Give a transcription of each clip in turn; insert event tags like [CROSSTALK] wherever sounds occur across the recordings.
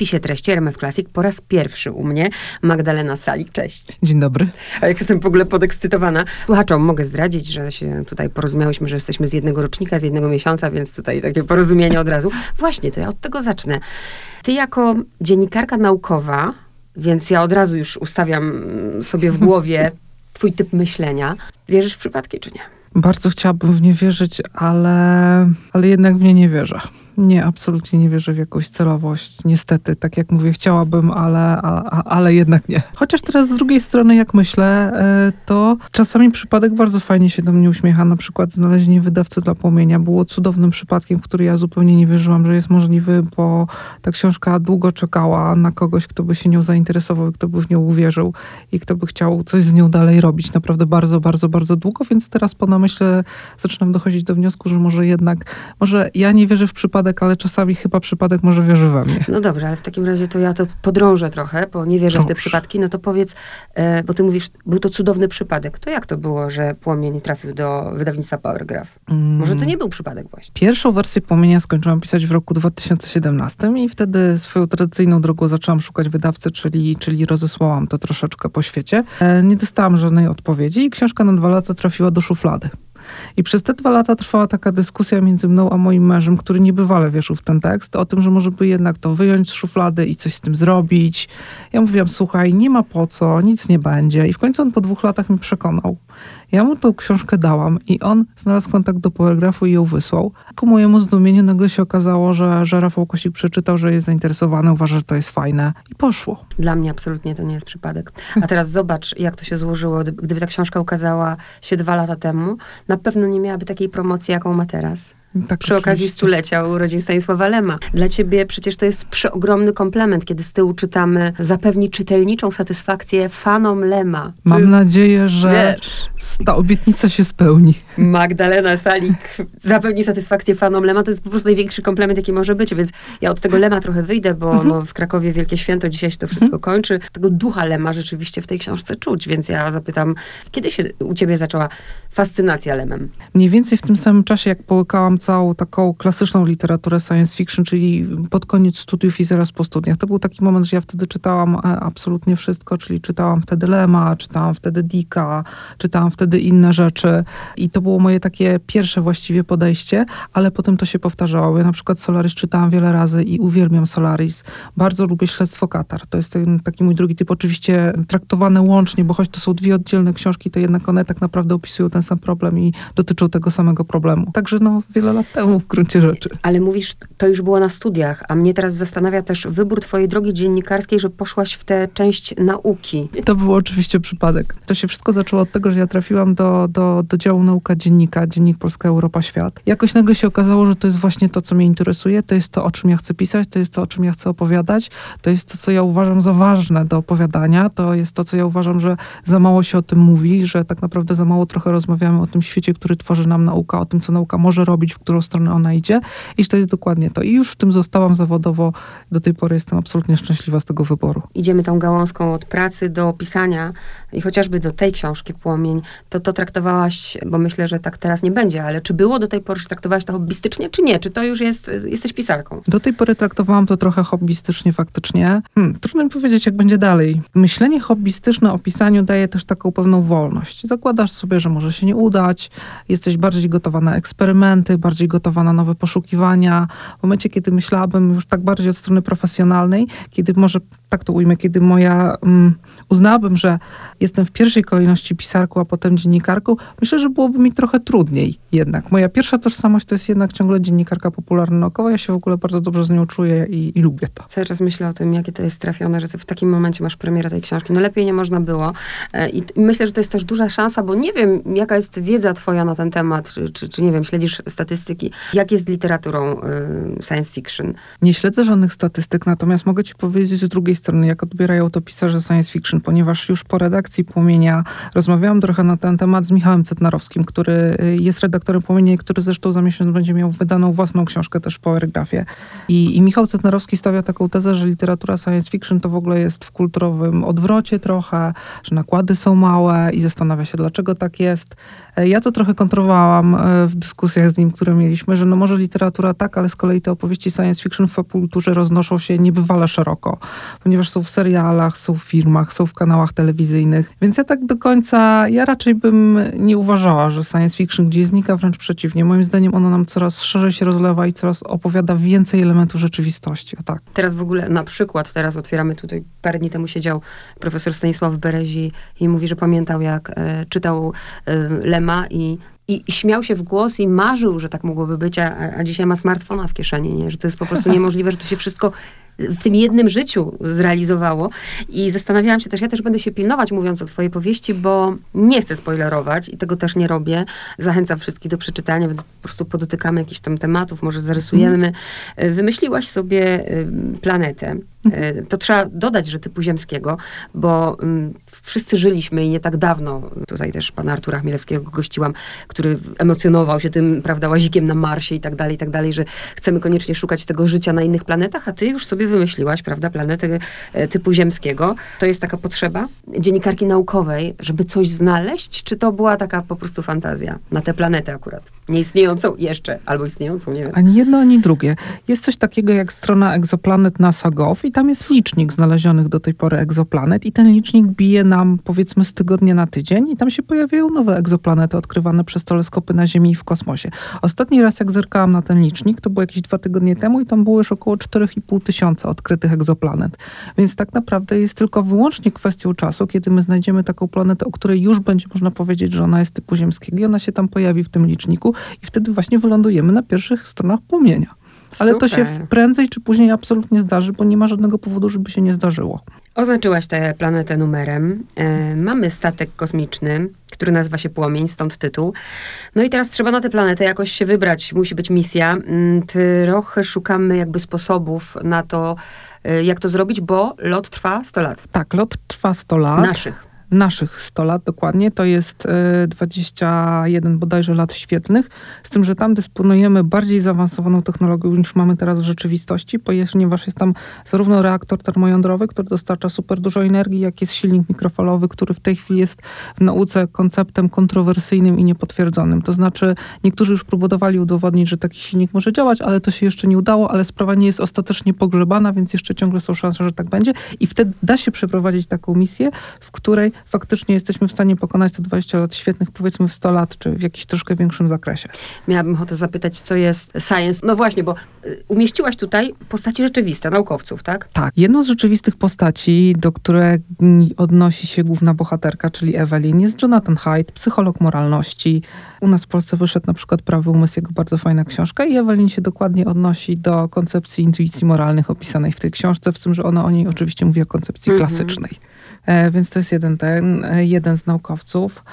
wpisie treści RMF Classic po raz pierwszy u mnie Magdalena Salik. Cześć. Dzień dobry. A jak jestem w ogóle podekscytowana. Słuchaczom mogę zdradzić, że się tutaj porozumiałyśmy, że jesteśmy z jednego rocznika, z jednego miesiąca, więc tutaj takie porozumienie od razu. Właśnie, to ja od tego zacznę. Ty jako dziennikarka naukowa, więc ja od razu już ustawiam sobie w głowie [LAUGHS] twój typ myślenia. Wierzysz w przypadki, czy nie? Bardzo chciałabym w nie wierzyć, ale, ale jednak w nie nie wierzę. Nie, absolutnie nie wierzę w jakąś celowość. Niestety, tak jak mówię, chciałabym, ale, ale jednak nie. Chociaż teraz z drugiej strony, jak myślę, e, to czasami przypadek bardzo fajnie się do mnie uśmiecha. Na przykład znalezienie wydawcy dla płomienia było cudownym przypadkiem, w który ja zupełnie nie wierzyłam, że jest możliwy, bo ta książka długo czekała na kogoś, kto by się nią zainteresował kto by w nią uwierzył i kto by chciał coś z nią dalej robić. Naprawdę bardzo, bardzo, bardzo długo, więc teraz po namyśle zaczynam dochodzić do wniosku, że może jednak, może ja nie wierzę w przypadek przypadek, ale czasami chyba przypadek może wierzy we mnie. No dobrze, ale w takim razie to ja to podrążę trochę, bo nie wierzę Proszę. w te przypadki. No to powiedz, e, bo ty mówisz, był to cudowny przypadek. To jak to było, że Płomień trafił do wydawnictwa Powergraph? Mm. Może to nie był przypadek właśnie? Pierwszą wersję Płomienia skończyłam pisać w roku 2017 i wtedy swoją tradycyjną drogą zaczęłam szukać wydawcy, czyli, czyli rozesłałam to troszeczkę po świecie. E, nie dostałam żadnej odpowiedzi i książka na dwa lata trafiła do szuflady. I przez te dwa lata trwała taka dyskusja między mną a moim mężem, który niebywale wierzył w ten tekst, o tym, że może by jednak to wyjąć z szuflady i coś z tym zrobić. Ja mówiłam, słuchaj, nie ma po co, nic nie będzie. I w końcu on po dwóch latach mi przekonał. Ja mu tą książkę dałam i on znalazł kontakt do poligrafu i ją wysłał. Ku mojemu zdumieniu nagle się okazało, że, że Rafał Kosik przeczytał, że jest zainteresowany, uważa, że to jest fajne i poszło. Dla mnie absolutnie to nie jest przypadek. A teraz [LAUGHS] zobacz, jak to się złożyło. Gdyby ta książka ukazała się dwa lata temu, na pewno nie miałaby takiej promocji, jaką ma teraz. Tak, przy okazji stulecia urodzin Stanisława Lema. Dla ciebie przecież to jest przeogromny komplement, kiedy z tyłu czytamy zapewni czytelniczą satysfakcję fanom Lema. Mam jest, nadzieję, że wiesz, ta obietnica się spełni. Magdalena Salik zapewni satysfakcję fanom Lema. To jest po prostu największy komplement, jaki może być, więc ja od tego Lema trochę wyjdę, bo mhm. no, w Krakowie Wielkie Święto, dzisiaj się to wszystko mhm. kończy. Tego ducha Lema rzeczywiście w tej książce czuć, więc ja zapytam, kiedy się u ciebie zaczęła fascynacja Lemem? Mniej więcej w tym samym czasie, jak połykałam całą taką klasyczną literaturę science fiction, czyli pod koniec studiów i zaraz po studiach. To był taki moment, że ja wtedy czytałam e, absolutnie wszystko, czyli czytałam wtedy Lema, czytałam wtedy Dicka, czytałam wtedy inne rzeczy i to było moje takie pierwsze właściwie podejście, ale potem to się powtarzało. Ja na przykład Solaris czytałam wiele razy i uwielbiam Solaris. Bardzo lubię Śledztwo Katar. To jest ten, taki mój drugi typ, oczywiście traktowane łącznie, bo choć to są dwie oddzielne książki, to jednak one tak naprawdę opisują ten sam problem i dotyczą tego samego problemu. Także no, wiele lat temu w gruncie rzeczy. Ale mówisz, to już było na studiach, a mnie teraz zastanawia też wybór twojej drogi dziennikarskiej, że poszłaś w tę część nauki. To był oczywiście przypadek. To się wszystko zaczęło od tego, że ja trafiłam do, do, do działu nauka dziennika, Dziennik Polska, Europa, Świat. Jakoś nagle się okazało, że to jest właśnie to, co mnie interesuje, to jest to, o czym ja chcę pisać, to jest to, o czym ja chcę opowiadać, to jest to, co ja uważam za ważne do opowiadania, to jest to, co ja uważam, że za mało się o tym mówi, że tak naprawdę za mało trochę rozmawiamy o tym świecie, który tworzy nam nauka, o tym, co nauka może robić, w którą stronę ona idzie i to jest dokładnie to. I już w tym zostałam zawodowo. Do tej pory jestem absolutnie szczęśliwa z tego wyboru. Idziemy tą gałązką od pracy do pisania i chociażby do tej książki Płomień, to to traktowałaś, bo myślę, że tak teraz nie będzie, ale czy było do tej pory, że traktowałaś to hobbystycznie, czy nie? Czy to już jest, jesteś pisarką? Do tej pory traktowałam to trochę hobbystycznie faktycznie. Hmm, trudno mi powiedzieć, jak będzie dalej. Myślenie hobbystyczne o pisaniu daje też taką pewną wolność. Zakładasz sobie, że może się nie udać, jesteś bardziej gotowa na eksperymenty, bardziej gotowa na nowe poszukiwania. W momencie, kiedy myślałabym już tak bardziej od strony profesjonalnej, kiedy może, tak to ujmę, kiedy moja, um, uznałabym, że jestem w pierwszej kolejności pisarką, a potem dziennikarką, myślę, że byłoby mi trochę trudniej jednak. Moja pierwsza tożsamość to jest jednak ciągle dziennikarka popularno-naukowa. Ja się w ogóle bardzo dobrze z nią czuję i, i, lubię to. Cały czas myślę o tym, jakie to jest trafione, że ty w takim momencie masz premierę tej książki. No lepiej nie można było. E, I myślę, że to jest też duża szansa, bo nie wiem, jaka jest wiedza twoja na ten temat, czy, czy, czy nie wiem, śledzisz statystyki. Jak jest z literaturą y, science fiction? Nie śledzę żadnych statystyk, natomiast mogę ci powiedzieć z drugiej strony, jak odbierają to pisarze science fiction, ponieważ już po redakcji Płomienia rozmawiałam trochę na ten temat z Michałem Cetnarowskim, który y, jest redaktorem Płomienia i który zresztą za miesiąc będzie miał wydaną własną książkę też w Powergraphie. I, I Michał Cetnarowski stawia taką tezę, że literatura science fiction to w ogóle jest w kulturowym odwrocie trochę, że nakłady są małe i zastanawia się, dlaczego tak jest. E, ja to trochę kontrowałam e, w dyskusjach z nim, które mieliśmy, że no może literatura tak, ale z kolei te opowieści science fiction w popkulturze roznoszą się niebywale szeroko, ponieważ są w serialach, są w filmach, są w kanałach telewizyjnych. Więc ja tak do końca, ja raczej bym nie uważała, że science fiction gdzieś znika, wręcz przeciwnie. Moim zdaniem ono nam coraz szerzej się rozlewa i coraz opowiada więcej elementów rzeczywistości. O tak. Teraz w ogóle, na przykład, teraz otwieramy tutaj, parę dni temu siedział profesor Stanisław Berezi i mówi, że pamiętał, jak e, czytał e, Lema i i, i śmiał się w głos i marzył, że tak mogłoby być, a, a dzisiaj ma smartfona w kieszeni, nie? że to jest po prostu [LAUGHS] niemożliwe, że to się wszystko w tym jednym życiu zrealizowało. I zastanawiałam się też, ja też będę się pilnować mówiąc o twojej powieści, bo nie chcę spoilerować i tego też nie robię. Zachęcam wszystkich do przeczytania, więc po prostu podotykamy jakichś tam tematów, może zarysujemy. Mm. Wymyśliłaś sobie planetę. Mhm. To trzeba dodać, że typu ziemskiego, bo wszyscy żyliśmy i nie tak dawno, tutaj też pana Artura Chmielewskiego gościłam, który emocjonował się tym, prawda, łazikiem na Marsie i tak dalej, i tak dalej, że chcemy koniecznie szukać tego życia na innych planetach, a ty już sobie wymyśliłaś, prawda, planetę e, typu ziemskiego. To jest taka potrzeba dziennikarki naukowej, żeby coś znaleźć, czy to była taka po prostu fantazja na tę planetę akurat? Nieistniejącą jeszcze, albo istniejącą, nie wiem. Ani jedno, ani drugie. Jest coś takiego jak strona egzoplanet NASA.gov i tam jest licznik znalezionych do tej pory egzoplanet i ten licznik bije nam powiedzmy z tygodnia na tydzień i tam się pojawiają nowe egzoplanety odkrywane przez teleskopy na Ziemi i w kosmosie. Ostatni raz jak zerkałam na ten licznik, to było jakieś dwa tygodnie temu i tam było już około 4,5 tysiąca odkrytych egzoplanet. Więc tak naprawdę jest tylko wyłącznie kwestią czasu, kiedy my znajdziemy taką planetę, o której już będzie można powiedzieć, że ona jest typu ziemskiego i ona się tam pojawi w tym liczniku i wtedy właśnie wylądujemy na pierwszych stronach płomienia. Ale Super. to się prędzej czy później absolutnie zdarzy, bo nie ma żadnego powodu, żeby się nie zdarzyło. Oznaczyłaś tę planetę numerem. E, mamy statek kosmiczny, który nazywa się Płomień, stąd tytuł. No i teraz trzeba na tę planetę jakoś się wybrać, musi być misja. Mm, trochę szukamy jakby sposobów na to, e, jak to zrobić, bo lot trwa 100 lat. Tak, lot trwa 100 lat. Naszych naszych 100 lat dokładnie, to jest 21 e, bodajże lat świetlnych, z tym, że tam dysponujemy bardziej zaawansowaną technologią niż mamy teraz w rzeczywistości, ponieważ jest tam zarówno reaktor termojądrowy, który dostarcza super dużo energii, jak jest silnik mikrofalowy, który w tej chwili jest w nauce konceptem kontrowersyjnym i niepotwierdzonym. To znaczy, niektórzy już próbowali udowodnić, że taki silnik może działać, ale to się jeszcze nie udało, ale sprawa nie jest ostatecznie pogrzebana, więc jeszcze ciągle są szanse, że tak będzie i wtedy da się przeprowadzić taką misję, w której faktycznie jesteśmy w stanie pokonać te 20 lat świetnych, powiedzmy w 100 lat, czy w jakiś troszkę większym zakresie. Miałabym ochotę zapytać, co jest science. No właśnie, bo y, umieściłaś tutaj postaci rzeczywiste, naukowców, tak? Tak. Jedną z rzeczywistych postaci, do której odnosi się główna bohaterka, czyli Evelyn, jest Jonathan Haidt, psycholog moralności. U nas w Polsce wyszedł na przykład Prawy Umysł, jego bardzo fajna książka i Evelyn się dokładnie odnosi do koncepcji intuicji moralnych opisanej w tej książce, w tym, że ona o niej oczywiście mówi o koncepcji mm -hmm. klasycznej. E, więc to jest jeden, ten, e, jeden z naukowców.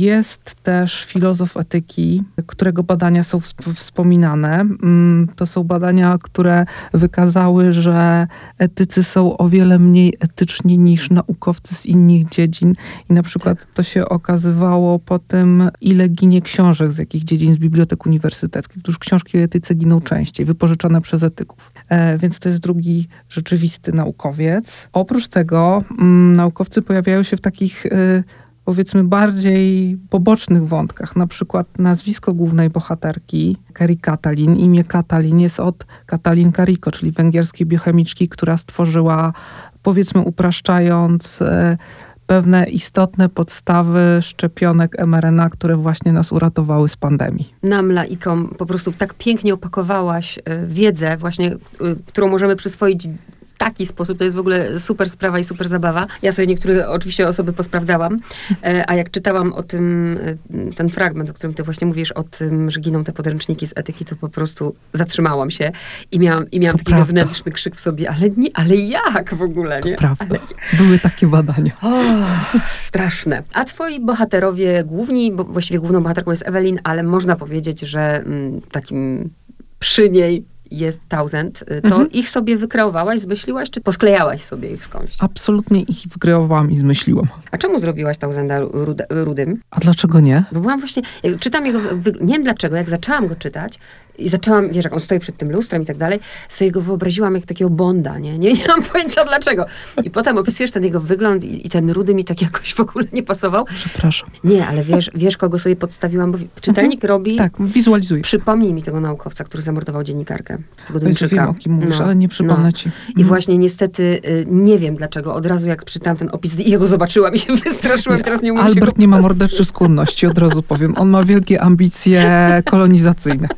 Jest też filozof etyki, którego badania są wspominane. Mm, to są badania, które wykazały, że etycy są o wiele mniej etyczni niż naukowcy z innych dziedzin. I na przykład to się okazywało po tym, ile ginie książek z jakich dziedzin z bibliotek uniwersyteckich. Otóż książki o etyce giną częściej, wypożyczane przez etyków. E, więc to jest drugi rzeczywisty naukowiec. Oprócz tego mm, naukowcy pojawiają się w takich y, powiedzmy bardziej pobocznych wątkach, na przykład nazwisko głównej bohaterki, Kari Katalin. Imię Katalin jest od Katalin Kariko, czyli węgierskiej biochemiczki, która stworzyła, powiedzmy upraszczając, e, pewne istotne podstawy szczepionek mRNA, które właśnie nas uratowały z pandemii. Nam, laikom, po prostu tak pięknie opakowałaś e, wiedzę właśnie, e, którą możemy przyswoić taki sposób. To jest w ogóle super sprawa i super zabawa. Ja sobie niektóre oczywiście osoby posprawdzałam, e, a jak czytałam o tym, e, ten fragment, o którym ty właśnie mówisz, o tym, że giną te podręczniki z etyki, to po prostu zatrzymałam się i miałam, i miałam taki prawda. wewnętrzny krzyk w sobie, ale nie, ale jak w ogóle, nie? To prawda. Ale... Były takie badania. O, straszne. A twoi bohaterowie główni, bo właściwie główną bohaterką jest Ewelin, ale można powiedzieć, że mm, takim przy niej jest Thousand, y, to mhm. ich sobie wykreowałaś, zmyśliłaś, czy posklejałaś sobie ich skądś? Absolutnie ich wykreowałam i zmyśliłam. A czemu zrobiłaś Thousanda rudym? A dlaczego nie? Bo byłam właśnie, czytam jego, nie wiem dlaczego, jak zaczęłam go czytać, I zaczęłam, wiesz, jak on stoi przed tym lustrem i tak dalej, sobie go wyobraziłam jak takiego Bonda, nie? Nie, nie mam pojęcia dlaczego. I potem opisujesz ten jego wygląd i, i ten rudy mi tak jakoś w ogóle nie pasował. Przepraszam. Nie, ale wiesz, wiesz kogo sobie podstawiłam, bo czytelnik robi... Tak, wizualizuję. Przypomnij mi tego naukowca, który zamordował dziennikarkę. Tego Więc wiem, o kim mówisz, No, ale nie przypomnę no. ci. I Mhm. właśnie niestety y, nie wiem dlaczego. Od razu jak przeczytałam ten opis i jego zobaczyłam i się wystraszyłam. Teraz nie umiem Albert nie ma morderczych skłonności, od razu powiem. On ma wielkie ambicje [LAUGHS] kolonizacyjne.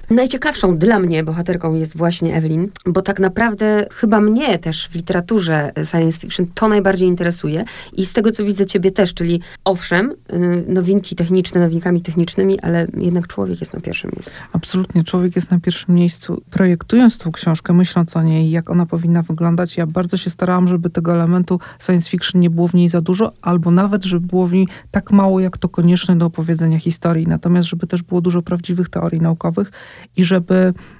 Najciekawszą dla mnie bohaterką jest właśnie Evelyn, bo tak naprawdę chyba mnie też w literaturze science fiction to najbardziej interesuje i z tego co widzę ciebie też, czyli owszem, y, nowinki techniczne nowinkami technicznymi, ale jednak człowiek jest na pierwszym miejscu. Absolutnie, człowiek jest na pierwszym miejscu. Projektując tą książkę, myśląc o niej, jak ona powinna wyglądać, ja bardzo się starałam, żeby tego elementu science fiction nie było w niej za dużo, albo nawet, żeby było w niej tak mało, jak to konieczne do opowiedzenia historii. Natomiast, żeby też było dużo prawdziwych teorii naukowych i żeby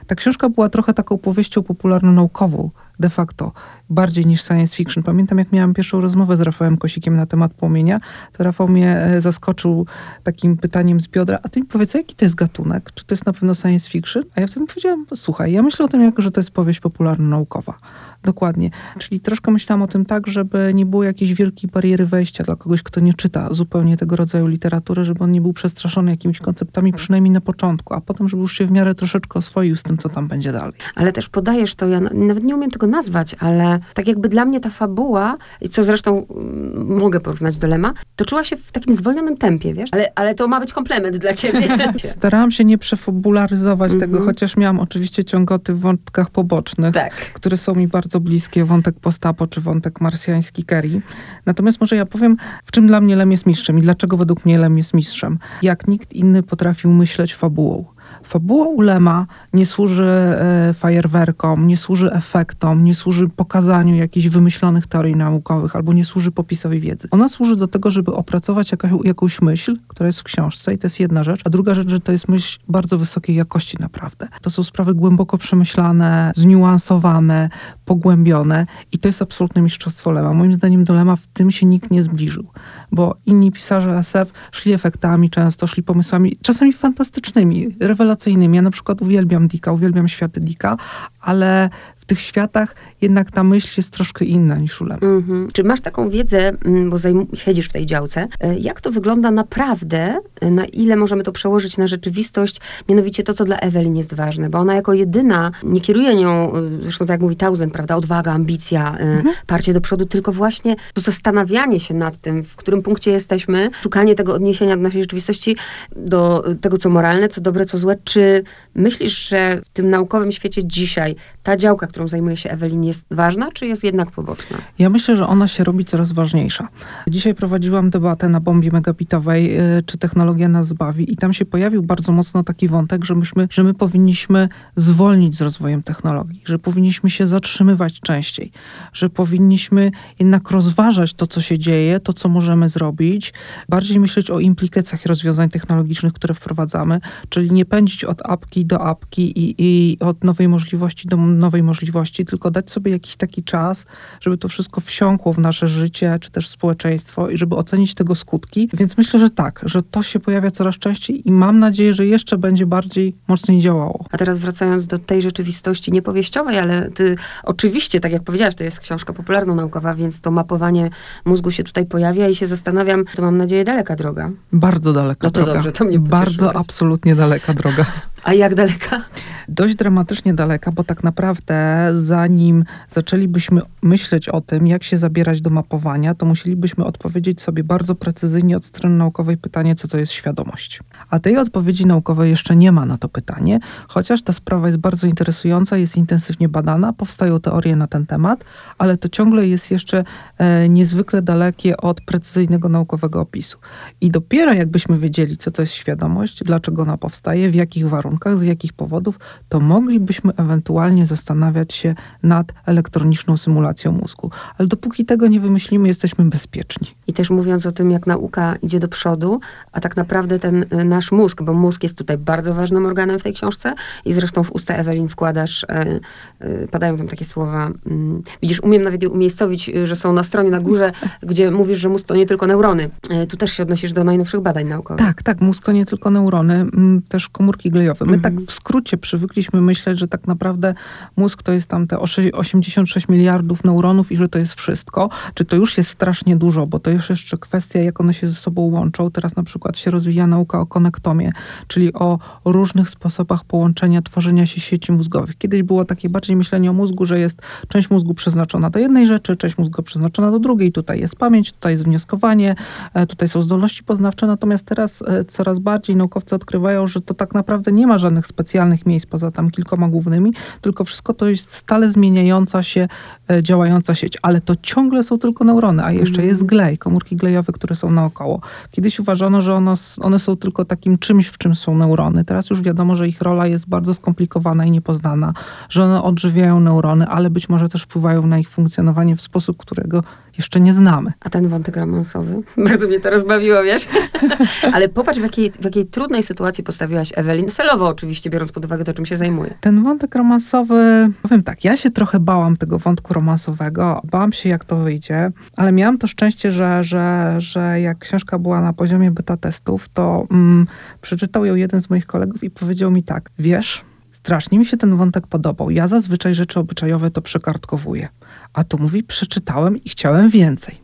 ta książka była trochę taką powieścią popularno-naukową de facto, bardziej niż science fiction. Pamiętam, jak miałam pierwszą rozmowę z Rafałem Kosikiem na temat płomienia, to Rafał mnie e, zaskoczył takim pytaniem z biodra, a ty mi powiedz, jaki to jest gatunek? Czy to jest na pewno science fiction? A ja wtedy powiedziałam, słuchaj, ja myślę o tym, jak, że to jest powieść popularno-naukowa. Dokładnie. Czyli troszkę myślałam o tym tak, żeby nie było jakiejś wielkiej bariery wejścia dla kogoś, kto nie czyta zupełnie tego rodzaju literatury, żeby on nie był przestraszony jakimiś konceptami, przynajmniej na początku, a potem, żeby już się w miarę troszeczkę oswoił z tym, co tam będzie dalej. Ale też podajesz to, ja na- nawet nie umiem tego nazwać, ale tak jakby dla mnie ta fabuła, i co zresztą mm, mogę porównać do Lema, toczyła się w takim zwolnionym tempie, wiesz? Ale, ale to ma być komplement dla ciebie. [LAUGHS] Starałam się nie przefabularyzować Mhm. tego, chociaż miałam oczywiście ciągoty w wątkach pobocznych, tak. które są mi bardzo bliskie, wątek postapo czy wątek marsjański Kerry. Natomiast może ja powiem, w czym dla mnie Lem jest mistrzem i dlaczego według mnie Lem jest mistrzem. Jak nikt inny potrafił myśleć fabułą. Fabuła u Lema nie służy e, fajerwerkom, nie służy efektom, nie służy pokazaniu jakichś wymyślonych teorii naukowych albo nie służy popisowi wiedzy. Ona służy do tego, żeby opracować jakaś, jakąś myśl, która jest w książce i to jest jedna rzecz, a druga rzecz, że to jest myśl bardzo wysokiej jakości naprawdę. To są sprawy głęboko przemyślane, zniuansowane, pogłębione i to jest absolutne mistrzostwo Lema. Moim zdaniem do Lema w tym się nikt nie zbliżył, bo inni pisarze SF szli efektami często, szli pomysłami, czasami fantastycznymi, rewelacyjnymi. Ja na przykład uwielbiam Dicka, uwielbiam światy Dicka, ale w tych światach jednak ta myśl jest troszkę inna niż u Lema. Mhm. Czy masz taką wiedzę, mm, bo siedzisz w tej działce, e, jak to wygląda naprawdę, e, na ile możemy to przełożyć na rzeczywistość, mianowicie to, co dla Ewelin jest ważne, bo ona jako jedyna nie kieruje nią, e, zresztą tak jak mówi Tausen, prawda, odwaga, ambicja, e, parcie do przodu, tylko właśnie to zastanawianie się nad tym, w którym punkcie jesteśmy, szukanie tego odniesienia do naszej rzeczywistości, do tego, co moralne, co dobre, co złe. Czy myślisz, że w tym naukowym świecie dzisiaj ta działka, którą zajmuje się Ewelin, jest ważna, czy jest jednak poboczna? Ja myślę, że ona się robi coraz ważniejsza. Dzisiaj prowadziłam debatę na bombie megabitowej, y, czy technologia nas zbawi i tam się pojawił bardzo mocno taki wątek, że myśmy, że my powinniśmy zwolnić z rozwojem technologii, że powinniśmy się zatrzymywać częściej, że powinniśmy jednak rozważać to, co się dzieje, to, co możemy zrobić, bardziej myśleć o implikacjach rozwiązań technologicznych, które wprowadzamy, czyli nie pędzić od apki do apki i, i od nowej możliwości do nowej możliwości, tylko dać sobie jakiś taki czas, żeby to wszystko wsiąkło w nasze życie, czy też społeczeństwo i żeby ocenić tego skutki. Więc myślę, że tak, że to się pojawia coraz częściej i mam nadzieję, że jeszcze będzie bardziej mocniej działało. A teraz wracając do tej rzeczywistości niepowieściowej, ale ty oczywiście, tak jak powiedziałaś, to jest książka popularno-naukowa, więc to mapowanie mózgu się tutaj pojawia i się zastanawiam, to mam nadzieję daleka droga. Bardzo daleka No to droga. dobrze, to mnie Bardzo, absolutnie daleka droga. [LAUGHS] A jak daleka? dość dramatycznie daleka, bo tak naprawdę zanim zaczęlibyśmy myśleć o tym, jak się zabierać do mapowania, to musielibyśmy odpowiedzieć sobie bardzo precyzyjnie od strony naukowej pytanie, co to jest świadomość. A tej odpowiedzi naukowej jeszcze nie ma na to pytanie, chociaż ta sprawa jest bardzo interesująca, jest intensywnie badana, powstają teorie na ten temat, ale to ciągle jest jeszcze e, niezwykle dalekie od precyzyjnego naukowego opisu. I dopiero jakbyśmy wiedzieli, co to jest świadomość, dlaczego ona powstaje, w jakich warunkach, z jakich powodów, to moglibyśmy ewentualnie zastanawiać się nad elektroniczną symulacją mózgu. Ale dopóki tego nie wymyślimy, jesteśmy bezpieczni. I też mówiąc o tym, jak nauka idzie do przodu, a tak naprawdę ten y, nasz mózg, bo mózg jest tutaj bardzo ważnym organem w tej książce i zresztą w usta Ewelin wkładasz, y, y, padają tam takie słowa, mm, widzisz, umiem nawet je umiejscowić, że są na stronie na górze, [LAUGHS] gdzie mówisz, że mózg to nie tylko neurony. Tu też się odnosisz do najnowszych badań naukowych. Tak, tak, mózg to nie tylko neurony, mm, też komórki glejowe My tak w skrócie przywykliśmy myśleć, że tak naprawdę mózg to jest tam te 86 miliardów neuronów i że to jest wszystko. Czy to już jest strasznie dużo, bo to jest jeszcze kwestia, jak one się ze sobą łączą. Teraz na przykład się rozwija nauka o konektomie, czyli o różnych sposobach połączenia, tworzenia się sieci mózgowych. Kiedyś było takie bardziej myślenie o mózgu, że jest część mózgu przeznaczona do jednej rzeczy, część mózgu przeznaczona do drugiej. Tutaj jest pamięć, tutaj jest wnioskowanie, e, tutaj są zdolności poznawcze. Natomiast teraz e, coraz bardziej naukowcy odkrywają, że to tak naprawdę nie ma żadnych specjalnych miejsc poza tam kilkoma głównymi, tylko wszystko to jest stale zmieniająca się, e, działająca sieć. Ale to ciągle są tylko neurony, a jeszcze mm. jest glej, komórki glejowe, które są naokoło. Kiedyś uważano, że one, one są tylko takim czymś, w czym są neurony. Teraz już wiadomo, że ich rola jest bardzo skomplikowana i niepoznana, że one odżywiają neurony, ale być może też wpływają na ich funkcjonowanie w sposób, którego jeszcze nie znamy. A ten wątek romansowy? [LAUGHS] Bardzo mnie to rozbawiło, wiesz? [LAUGHS] Ale popatrz, w jakiej, w jakiej trudnej sytuacji postawiłaś Ewelin. Celowo oczywiście, biorąc pod uwagę to, czym się zajmuje. Ten wątek romansowy, powiem tak, ja się trochę bałam tego wątku romansowego. Bałam się, jak to wyjdzie, ale miałam to szczęście, że, że, że jak książka była na poziomie beta testów, to mm, przeczytał ją jeden z moich kolegów i powiedział mi tak, wiesz, strasznie mi się ten wątek podobał. Ja zazwyczaj rzeczy obyczajowe to przekartkowuję. A tu mówi, przeczytałem i chciałem więcej.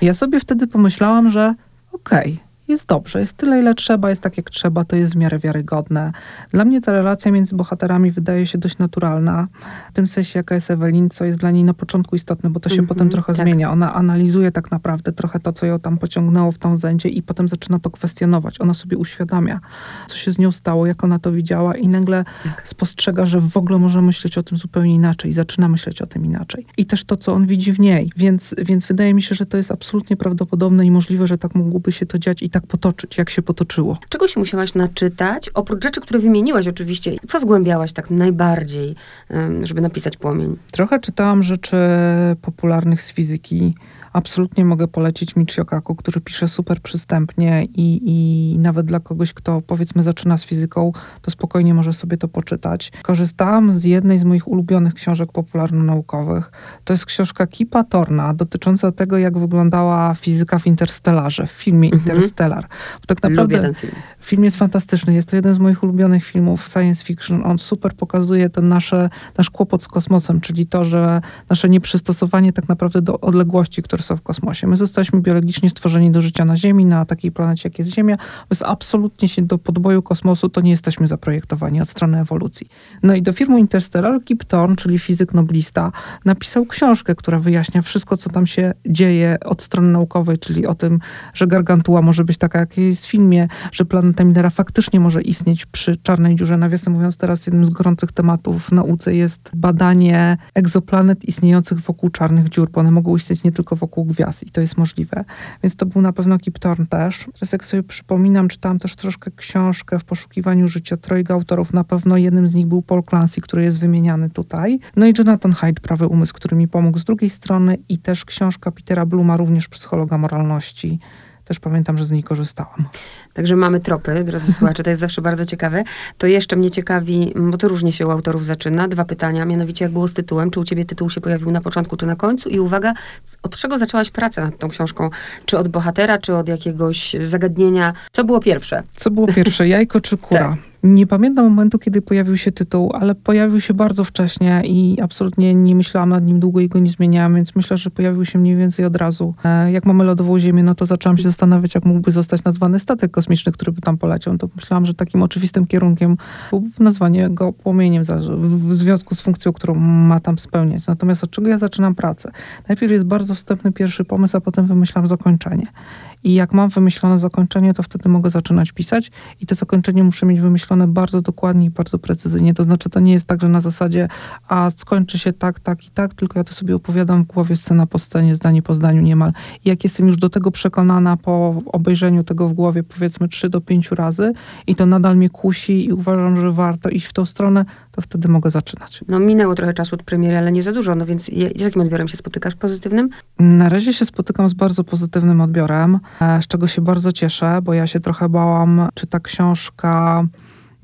I ja sobie wtedy pomyślałam, że okej, okay, jest dobrze, jest tyle, ile trzeba, jest tak, jak trzeba, to jest w miarę wiarygodne. Dla mnie ta relacja między bohaterami wydaje się dość naturalna. W tym sensie, jaka jest Ewelin, co jest dla niej na początku istotne, bo to się mm -hmm, potem trochę tak. zmienia. Ona analizuje tak naprawdę trochę to, co ją tam pociągnęło w tą zędzie i potem zaczyna to kwestionować. Ona sobie uświadamia, co się z nią stało, jak ona to widziała i nagle tak. spostrzega, że w ogóle może myśleć o tym zupełnie inaczej i zaczyna myśleć o tym inaczej. I też to, co on widzi w niej. Więc, więc wydaje mi się, że to jest absolutnie prawdopodobne i możliwe, że tak mogłoby się to dziać i tak tak potoczyć, jak się potoczyło. Czego się musiałaś naczytać? Oprócz rzeczy, które wymieniłaś oczywiście. Co zgłębiałaś tak najbardziej, żeby napisać Płomień? Trochę czytałam rzeczy popularnych z fizyki, absolutnie mogę polecić Michio Kaku, który pisze super przystępnie i, i nawet dla kogoś, kto powiedzmy zaczyna z fizyką, to spokojnie może sobie to poczytać. Korzystałam z jednej z moich ulubionych książek popularno-naukowych. To jest książka Kipa Torna dotycząca tego, jak wyglądała fizyka w Interstellarze, w filmie mhm. Interstellar. Bo tak naprawdę Lubię ten film. Film jest fantastyczny. Jest to jeden z moich ulubionych filmów science fiction. On super pokazuje ten nasze, nasz kłopot z kosmosem, czyli to, że nasze nieprzystosowanie tak naprawdę do odległości, które są w kosmosie. My zostaliśmy biologicznie stworzeni do życia na Ziemi, na takiej planecie, jak jest Ziemia, więc absolutnie się do podboju kosmosu to nie jesteśmy zaprojektowani od strony ewolucji. No i do firmy Interstellar Kip Thorne, czyli fizyk noblista, napisał książkę, która wyjaśnia wszystko, co tam się dzieje od strony naukowej, czyli o tym, że gargantua może być taka, jak jest w filmie, że planeta Millera faktycznie może istnieć przy czarnej dziurze. Nawiasem mówiąc, teraz jednym z gorących tematów w nauce jest badanie egzoplanet istniejących wokół czarnych dziur, bo one mogą istnieć nie tylko wokół gwiazd i to jest możliwe. Więc to był na pewno Kip Thorne też. Teraz jak sobie przypominam, czytałam też troszkę książkę w poszukiwaniu życia trojga autorów. Na pewno jednym z nich był Paul Clancy, który jest wymieniany tutaj. No i Jonathan Haidt, Prawy Umysł, który mi pomógł z drugiej strony i też książka Petera Bluma, również psychologa moralności też pamiętam, że z niej korzystałam. Także mamy tropy, drodzy słuchacze, to jest zawsze bardzo ciekawe. To jeszcze mnie ciekawi, bo to różnie się u autorów zaczyna. Dwa pytania, mianowicie jak było z tytułem? Czy u ciebie tytuł się pojawił na początku, czy na końcu? I uwaga, od czego zaczęłaś pracę nad tą książką? Czy od bohatera, czy od jakiegoś zagadnienia? Co było pierwsze? Co było pierwsze, jajko czy kura? tak. Nie pamiętam momentu, kiedy pojawił się tytuł, ale pojawił się bardzo wcześnie i absolutnie nie myślałam nad nim długo i go nie zmieniałam, więc myślę, że pojawił się mniej więcej od razu. E, jak mamy lodową ziemię, no to zaczęłam się zastanawiać, jak mógłby zostać nazwany statek kosmiczny, który by tam poleciał. To myślałam, że takim oczywistym kierunkiem byłoby nazwanie go płomieniem w związku z funkcją, którą ma tam spełniać. Natomiast od czego ja zaczynam pracę? Najpierw jest bardzo wstępny pierwszy pomysł, a potem wymyślam zakończenie. I jak mam wymyślone zakończenie, to wtedy mogę zaczynać pisać i to zakończenie muszę mieć wymyślone bardzo dokładnie i bardzo precyzyjnie. To znaczy, to nie jest tak, że na zasadzie, a skończy się tak, tak i tak, tylko ja to sobie opowiadam w głowie scena po scenie, zdanie po zdaniu niemal. I jak jestem już do tego przekonana po obejrzeniu tego w głowie powiedzmy 3 do 5 razy i to nadal mnie kusi i uważam, że warto iść w tą stronę, to wtedy mogę zaczynać. No minęło trochę czasu od premiery, ale nie za dużo, no więc z jakim odbiorem się spotykasz? Pozytywnym? Na razie się spotykam z bardzo pozytywnym odbiorem, e, z czego się bardzo cieszę, bo ja się trochę bałam, czy ta książka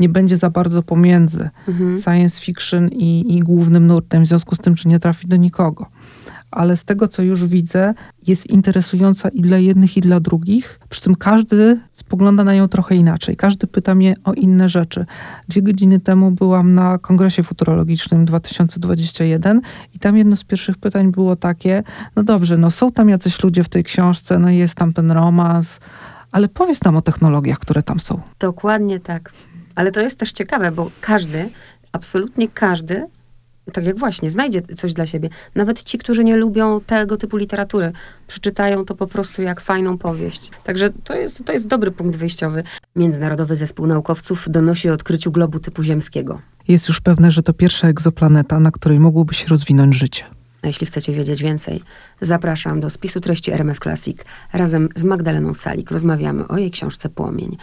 nie będzie za bardzo pomiędzy mhm. science fiction i, i głównym nurtem, w związku z tym, czy nie trafi do nikogo ale z tego, co już widzę, jest interesująca i dla jednych, i dla drugich. Przy tym każdy spogląda na nią trochę inaczej. Każdy pyta mnie o inne rzeczy. Dwie godziny temu byłam na kongresie futurologicznym 2021 i tam jedno z pierwszych pytań było takie, no dobrze, no są tam jacyś ludzie w tej książce, no jest tam ten romans, ale powiedz nam o technologiach, które tam są. Dokładnie tak. Ale to jest też ciekawe, bo każdy, absolutnie każdy, tak jak właśnie, znajdzie coś dla siebie. Nawet ci, którzy nie lubią tego typu literatury, przeczytają to po prostu jak fajną powieść. Także to jest, to jest dobry punkt wyjściowy. Międzynarodowy Zespół Naukowców donosi o odkryciu globu typu ziemskiego. Jest już pewne, że to pierwsza egzoplaneta, na której mogłoby się rozwinąć życie. A jeśli chcecie wiedzieć więcej, zapraszam do spisu treści RMF Classic. Razem z Magdaleną Salik rozmawiamy o jej książce Płomień.